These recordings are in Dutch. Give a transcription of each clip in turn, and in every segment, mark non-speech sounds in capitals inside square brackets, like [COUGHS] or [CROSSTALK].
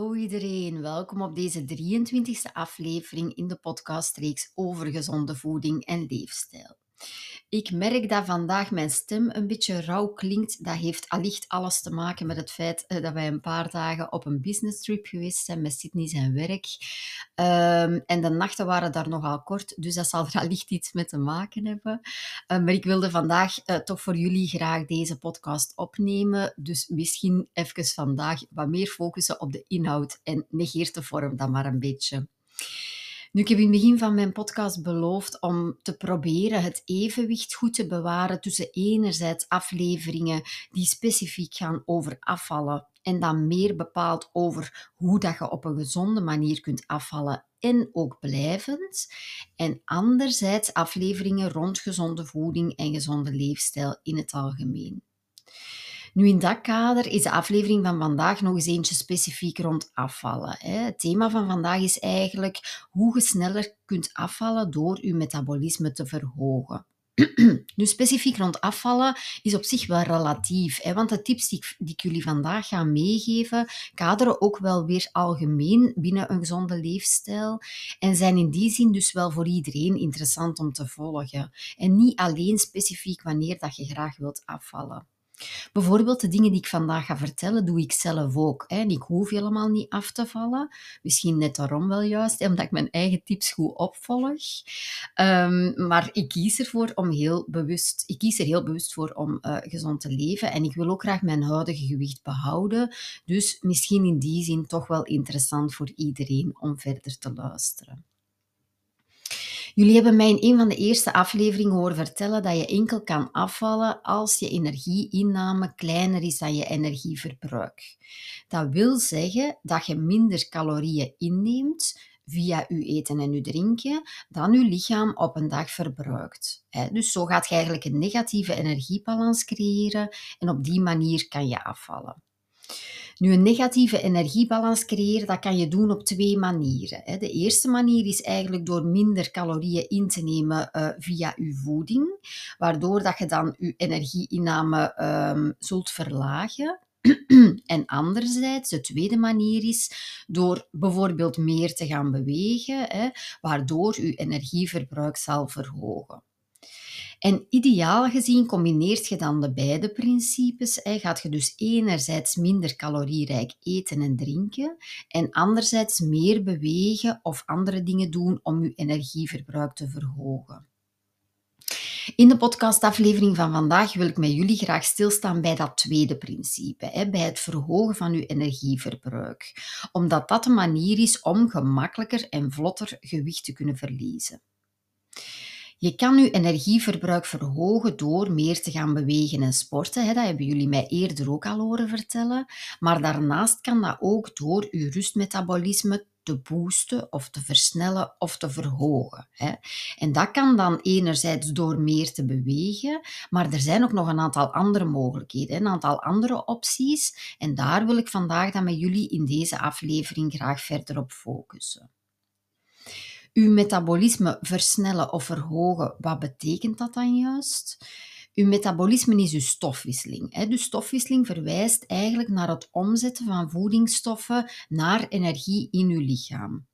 Hallo iedereen, welkom op deze 23e aflevering in de podcastreeks over gezonde voeding en leefstijl. Ik merk dat vandaag mijn stem een beetje rauw klinkt. Dat heeft allicht alles te maken met het feit eh, dat wij een paar dagen op een business trip geweest zijn met Sydney zijn werk. Um, en de nachten waren daar nogal kort, dus dat zal er [LAUGHS] allicht iets mee te maken hebben. Um, maar ik wilde vandaag uh, toch voor jullie graag deze podcast opnemen. Dus misschien even vandaag wat meer focussen op de inhoud en negeert de vorm dan maar een beetje. Nu, ik heb in het begin van mijn podcast beloofd om te proberen het evenwicht goed te bewaren tussen enerzijds afleveringen die specifiek gaan over afvallen en dan meer bepaald over hoe dat je op een gezonde manier kunt afvallen en ook blijvend. En anderzijds afleveringen rond gezonde voeding en gezonde leefstijl in het algemeen. Nu, in dat kader is de aflevering van vandaag nog eens eentje specifiek rond afvallen. Het thema van vandaag is eigenlijk hoe je sneller kunt afvallen door je metabolisme te verhogen. [CLEARS THROAT] Nu, specifiek rond afvallen is op zich wel relatief, hè, want de tips die ik, die ik, jullie vandaag ga meegeven, kaderen ook wel weer algemeen binnen een gezonde leefstijl en zijn in die zin dus wel voor iedereen interessant om te volgen. En niet alleen specifiek wanneer dat je graag wilt afvallen. Bijvoorbeeld de dingen die ik vandaag ga vertellen, doe ik zelf ook. Hè. En ik hoef helemaal niet af te vallen. Misschien net daarom wel juist, omdat ik mijn eigen tips goed opvolg. Um, maar ik kies ervoor om heel bewust, ik kies er heel bewust voor om uh, gezond te leven. En ik wil ook graag mijn huidige gewicht behouden. Dus misschien in die zin toch wel interessant voor iedereen om verder te luisteren. Jullie hebben mij in een van de eerste afleveringen horen vertellen dat je enkel kan afvallen als je energieinname kleiner is dan je energieverbruik. Dat wil zeggen dat je minder calorieën inneemt via je eten en je drinken dan je lichaam op een dag verbruikt. Dus zo gaat je eigenlijk een negatieve energiebalans creëren en op die manier kan je afvallen. Nu, een negatieve energiebalans creëren, dat kan je doen op twee manieren. De eerste manier is eigenlijk door minder calorieën in te nemen uh, via je voeding, waardoor dat je dan je energieinname um, zult verlagen. [CLEARS THROAT] En anderzijds, de tweede manier is door bijvoorbeeld meer te gaan bewegen, waardoor je energieverbruik zal verhogen. En ideaal gezien combineert je dan de beide principes. Hè. Gaat je dus enerzijds minder calorierijk eten en drinken en anderzijds meer bewegen of andere dingen doen om je energieverbruik te verhogen. In de podcastaflevering van vandaag wil ik met jullie graag stilstaan bij dat tweede principe, bij het verhogen van uw energieverbruik, omdat dat de manier is om gemakkelijker en vlotter gewicht te kunnen verliezen. Je kan je energieverbruik verhogen door meer te gaan bewegen en sporten. Dat hebben jullie mij eerder ook al horen vertellen. Maar daarnaast kan dat ook door je rustmetabolisme te boosten of te versnellen of te verhogen. En dat kan dan enerzijds door meer te bewegen, maar er zijn ook nog een aantal andere mogelijkheden, een aantal andere opties. En daar wil ik vandaag dan met jullie in deze aflevering graag verder op focussen uw metabolisme versnellen of verhogen, wat betekent dat dan juist? Uw metabolisme is uw stofwisseling. Dus stofwisseling verwijst eigenlijk naar het omzetten van voedingsstoffen naar energie in uw lichaam.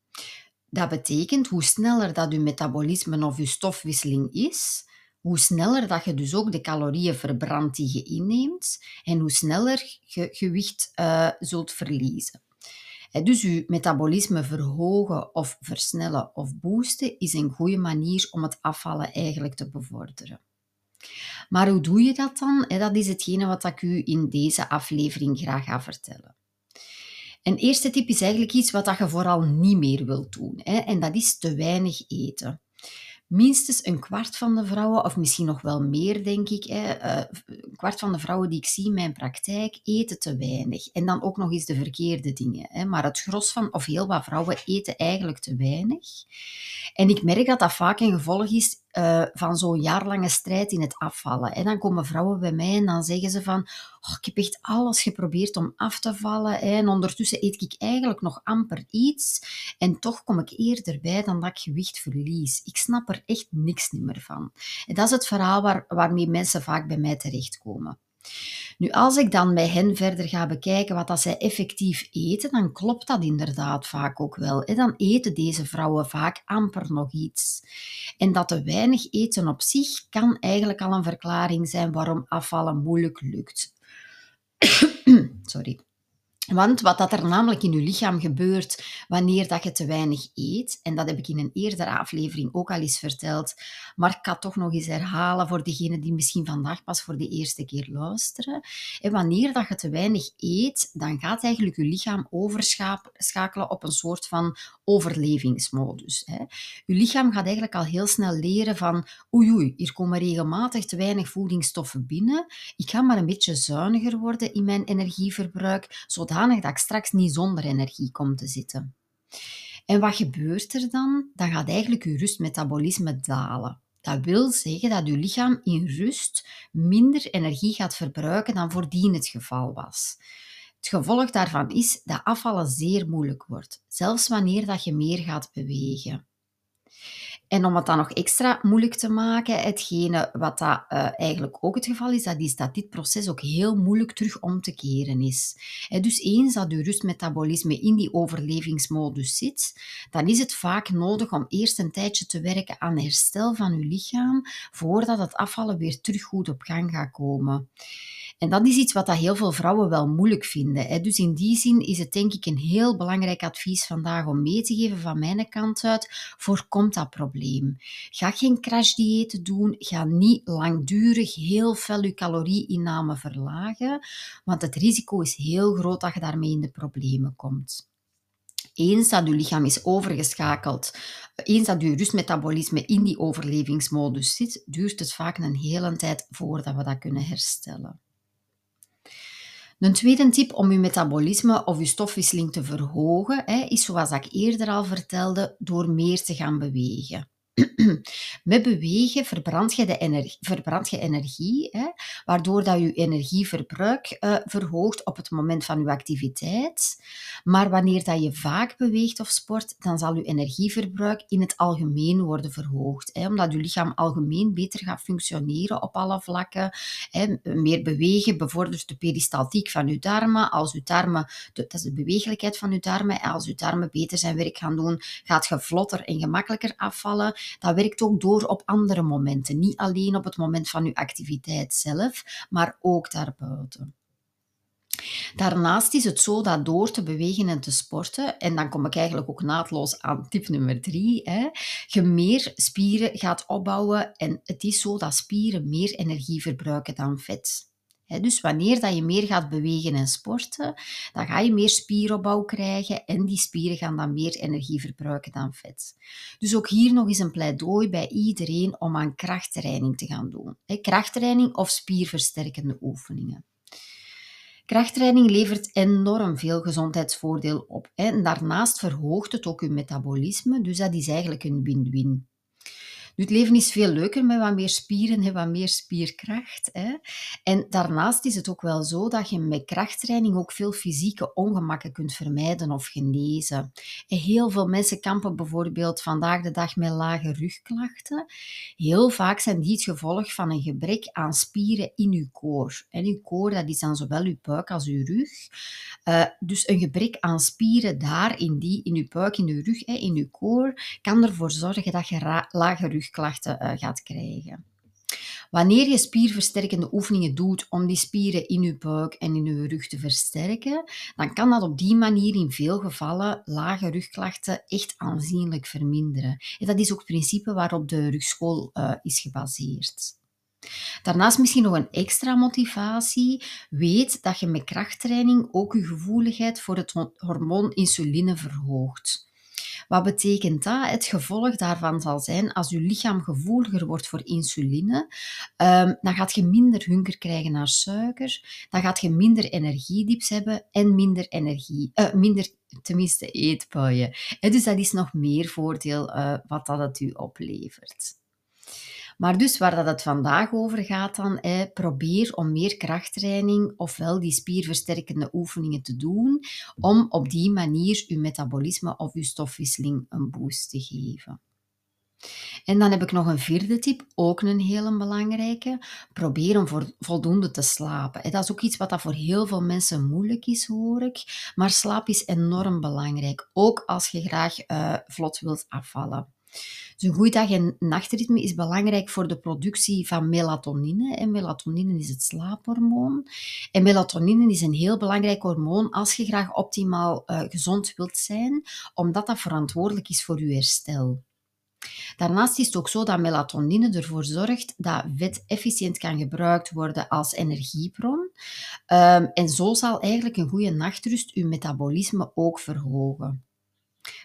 Dat betekent hoe sneller dat uw metabolisme of uw stofwisseling is, hoe sneller dat je dus ook de calorieën verbrandt die je inneemt en hoe sneller je gewicht uh, zult verliezen. Dus je metabolisme verhogen of versnellen of boosten is een goede manier om het afvallen eigenlijk te bevorderen. Maar hoe doe je dat dan? Dat is hetgene wat ik u in deze aflevering graag ga vertellen. Een eerste tip is eigenlijk iets wat je vooral niet meer wilt doen. En dat is te weinig eten minstens een kwart van de vrouwen, of misschien nog wel meer, denk ik, hè, uh, een kwart van de vrouwen die ik zie in mijn praktijk, eten te weinig. En dan ook nog eens de verkeerde dingen. Hè. Maar het gros van, of heel wat vrouwen, eten eigenlijk te weinig. En ik merk dat dat vaak een gevolg is uh, van zo'n jaarlange strijd in het afvallen. En dan komen vrouwen bij mij en dan zeggen ze van, oh, ik heb echt alles geprobeerd om af te vallen en ondertussen eet ik eigenlijk nog amper iets en toch kom ik eerder bij dan dat ik gewicht verlies. Ik snap er echt niks meer van. En dat is het verhaal waar, waarmee mensen vaak bij mij terechtkomen. Nu, als ik dan bij hen verder ga bekijken wat dat zij effectief eten, dan klopt dat inderdaad vaak ook wel. Dan eten deze vrouwen vaak amper nog iets. En dat te weinig eten op zich kan eigenlijk al een verklaring zijn waarom afvallen moeilijk lukt. [COUGHS] Sorry. Want wat dat er namelijk in je lichaam gebeurt wanneer dat je te weinig eet, en dat heb ik in een eerdere aflevering ook al eens verteld, maar ik kan toch nog eens herhalen voor degenen die misschien vandaag pas voor de eerste keer luisteren. En wanneer dat je te weinig eet, dan gaat eigenlijk je lichaam overschakelen op een soort van overlevingsmodus. Hè. Je lichaam gaat eigenlijk al heel snel leren van oei oei, hier komen regelmatig te weinig voedingsstoffen binnen. Ik ga maar een beetje zuiniger worden in mijn energieverbruik, zodat dat ik straks niet zonder energie kom te zitten. En wat gebeurt er dan? Dan gaat eigenlijk je rustmetabolisme dalen. Dat wil zeggen dat je lichaam in rust minder energie gaat verbruiken dan voordien het geval was. Het gevolg daarvan is dat afvallen zeer moeilijk wordt, zelfs wanneer dat je meer gaat bewegen. En om het dan nog extra moeilijk te maken, hetgene wat dat, uh, eigenlijk ook het geval is, dat is dat dit proces ook heel moeilijk terug om te keren is. dus eens dat je rustmetabolisme in die overlevingsmodus zit, dan is het vaak nodig om eerst een tijdje te werken aan herstel van je lichaam, voordat het afvallen weer terug goed op gang gaat komen. En dat is iets wat dat heel veel vrouwen wel moeilijk vinden. Hè. Dus in die zin is het denk ik een heel belangrijk advies vandaag om mee te geven van mijn kant uit. Voorkomt dat probleem. Ga geen crashdiëten doen. Ga niet langdurig heel veel je calorieinname verlagen. Want het risico is heel groot dat je daarmee in de problemen komt. Eens dat je lichaam is overgeschakeld, eens dat je rustmetabolisme in die overlevingsmodus zit, duurt het vaak een hele tijd voordat we dat kunnen herstellen. Een tweede tip om je metabolisme of je stofwisseling te verhogen, is zoals ik eerder al vertelde, door meer te gaan bewegen. [CLEARS THROAT] Met bewegen verbrand je, de energie, verbrand je energie, hè, waardoor dat je energieverbruik uh, verhoogt op het moment van je activiteit. Maar wanneer dat je vaak beweegt of sport, dan zal je energieverbruik in het algemeen worden verhoogd. Hè, omdat je lichaam algemeen beter gaat functioneren op alle vlakken. Hè. Meer bewegen bevordert de peristaltiek van je darmen. Als je darmen, dat is de bewegelijkheid van je darmen, als je darmen beter zijn werk gaan doen, gaat je vlotter en gemakkelijker afvallen dat werkt ook door op andere momenten. Niet alleen op het moment van uw activiteit zelf, maar ook daarbuiten. Daarnaast is het zo dat door te bewegen en te sporten, en dan kom ik eigenlijk ook naadloos aan tip nummer drie, hè, je meer spieren gaat opbouwen en het is zo dat spieren meer energie verbruiken dan vet dus wanneer dat je meer gaat bewegen en sporten, dan ga je meer spieropbouw krijgen en die spieren gaan dan meer energie verbruiken dan vet. Dus ook hier nog eens een pleidooi bij iedereen om aan krachttraining te gaan doen. krachttraining of spierversterkende oefeningen. Krachttraining levert enorm veel gezondheidsvoordeel op. En daarnaast verhoogt het ook je metabolisme, dus dat is eigenlijk een win-win. Nu, het leven is veel leuker met wat meer spieren en wat meer spierkracht. Hè. En daarnaast is het ook wel zo dat je met krachttraining ook veel fysieke ongemakken kunt vermijden of genezen. En heel veel mensen kampen bijvoorbeeld vandaag de dag met lage rugklachten. Heel vaak zijn die het gevolg van een gebrek aan spieren in uw koor. En uw koor, dat is dan zowel uw buik als uw rug. Uh, dus een gebrek aan spieren daar, in, die, in uw buik, in uw rug, hè, in uw koor, kan ervoor zorgen dat je lage rug klachten uh, gaat krijgen. Wanneer je spierversterkende oefeningen doet om die spieren in je buik en in je rug te versterken, dan kan dat op die manier in veel gevallen lage rugklachten echt aanzienlijk verminderen. En dat is ook het principe waarop de rugschool uh, is gebaseerd. Daarnaast misschien nog een extra motivatie. Weet dat je met krachttraining ook je gevoeligheid voor het hormoon insuline verhoogt. Wat betekent dat? Het gevolg daarvan zal zijn, als je lichaam gevoeliger wordt voor insuline, um, dan gaat je minder hunger krijgen naar suiker, dan gaat je minder energiedips hebben en minder energie, uh, minder tenminste eetbuien. dus dat is nog meer voordeel uh, wat dat u oplevert. Maar dus waar dat het vandaag over gaat dan, probeer om meer krachttraining ofwel die spierversterkende oefeningen te doen, om op die manier je metabolisme of je stofwisseling een boost te geven. En dan heb ik nog een vierde tip, ook een hele belangrijke. Probeer om voldoende te slapen. Dat is ook iets wat voor heel veel mensen moeilijk is, hoor ik. Maar slaap is enorm belangrijk, ook als je graag uh, vlot wilt afvallen. Dus een goed dag- en nachtritme is belangrijk voor de productie van melatonine. En melatonine is het slaaphormoon. En melatonine is een heel belangrijk hormoon als je graag optimaal uh, gezond wilt zijn, omdat dat verantwoordelijk is voor je herstel. Daarnaast is het ook zo dat melatonine ervoor zorgt dat vet efficiënt kan gebruikt worden als energiebron. Um, en zo zal eigenlijk een goede nachtrust uw metabolisme ook verhogen.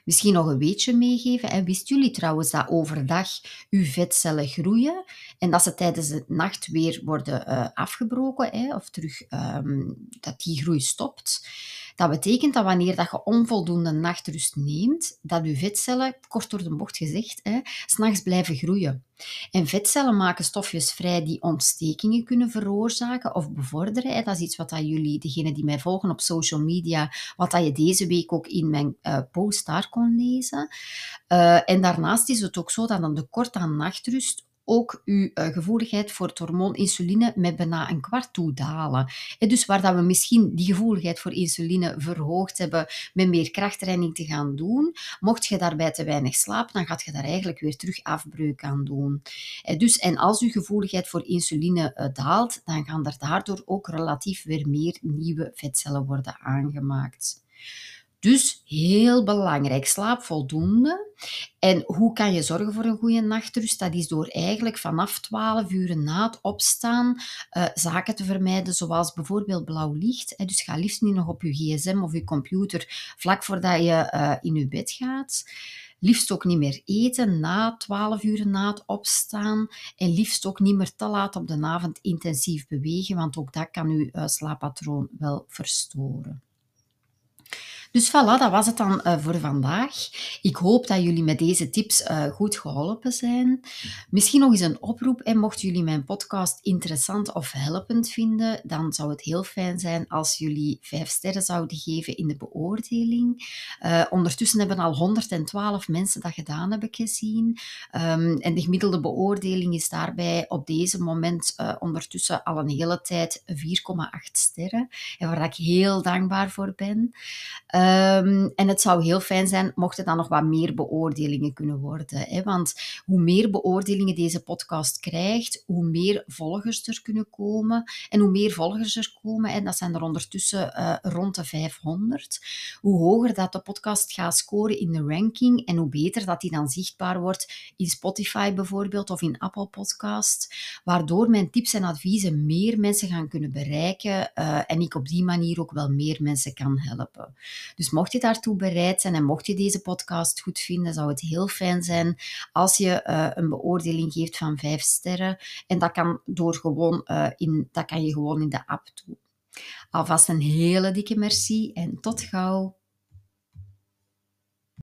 Misschien nog een weetje meegeven. En wisten jullie trouwens dat overdag uw vetcellen groeien en dat ze tijdens de nacht weer worden uh, afgebroken hè, of terug um, dat die groei stopt? Dat betekent dat wanneer dat je onvoldoende nachtrust neemt, dat je vetcellen, kort door de bocht gezegd, s'nachts blijven groeien. En vetcellen maken stofjes vrij die ontstekingen kunnen veroorzaken of bevorderen. Dat is iets wat dat jullie, degenen die mij volgen op social media, wat dat je deze week ook in mijn uh, post daar kon lezen. Uh, en daarnaast is het ook zo dat een tekort aan nachtrust ook uw uh, gevoeligheid voor het hormoon insuline met bijna een kwart toe dalen. En dus waar dat we misschien die gevoeligheid voor insuline verhoogd hebben met meer krachttraining te gaan doen, mocht je daarbij te weinig slapen, dan gaat je daar eigenlijk weer terug afbreuk aan doen. En, dus, en als uw gevoeligheid voor insuline uh, daalt, dan gaan er daardoor ook relatief weer meer nieuwe vetcellen worden aangemaakt. Dus heel belangrijk, slaap voldoende. En hoe kan je zorgen voor een goede nachtrust? Dat is door eigenlijk vanaf 12 uur na het opstaan uh, zaken te vermijden, zoals bijvoorbeeld blauw licht. Dus ga liefst niet nog op je gsm of je computer vlak voordat je uh, in je bed gaat. Liefst ook niet meer eten na 12 uur na het opstaan. En liefst ook niet meer te laat op de avond intensief bewegen, want ook dat kan uw uh, slaappatroon wel verstoren. Dus voilà, dat was het dan uh, voor vandaag. Ik hoop dat jullie met deze tips uh, goed geholpen zijn. Misschien nog eens een oproep. En mochten jullie mijn podcast interessant of helpend vinden, dan zou het heel fijn zijn als jullie vijf sterren zouden geven in de beoordeling. Uh, ondertussen hebben al 112 mensen dat gedaan, heb ik gezien. Um, en de gemiddelde beoordeling is daarbij op deze moment ondertussen al een hele tijd 4,8 sterren. En waar ik heel dankbaar voor ben. Um, en het zou heel fijn zijn mochten dan nog wat meer beoordelingen kunnen worden. Hè? Want hoe meer beoordelingen deze podcast krijgt, hoe meer volgers er kunnen komen. En hoe meer volgers er komen, en dat zijn er ondertussen uh, rond de 500, hoe hoger dat de podcast gaat scoren in de ranking en hoe beter dat die dan zichtbaar wordt in Spotify bijvoorbeeld of in Apple Podcast, waardoor mijn tips en adviezen meer mensen gaan kunnen bereiken uh, en ik op die manier ook wel meer mensen kan helpen. Dus mocht je daartoe bereid zijn en mocht je deze podcast goed vinden, zou het heel fijn zijn als je uh, een beoordeling geeft van vijf sterren. En dat kan, door gewoon, uh, in, dat kan je gewoon in de app doen. Alvast een hele dikke merci en tot gauw.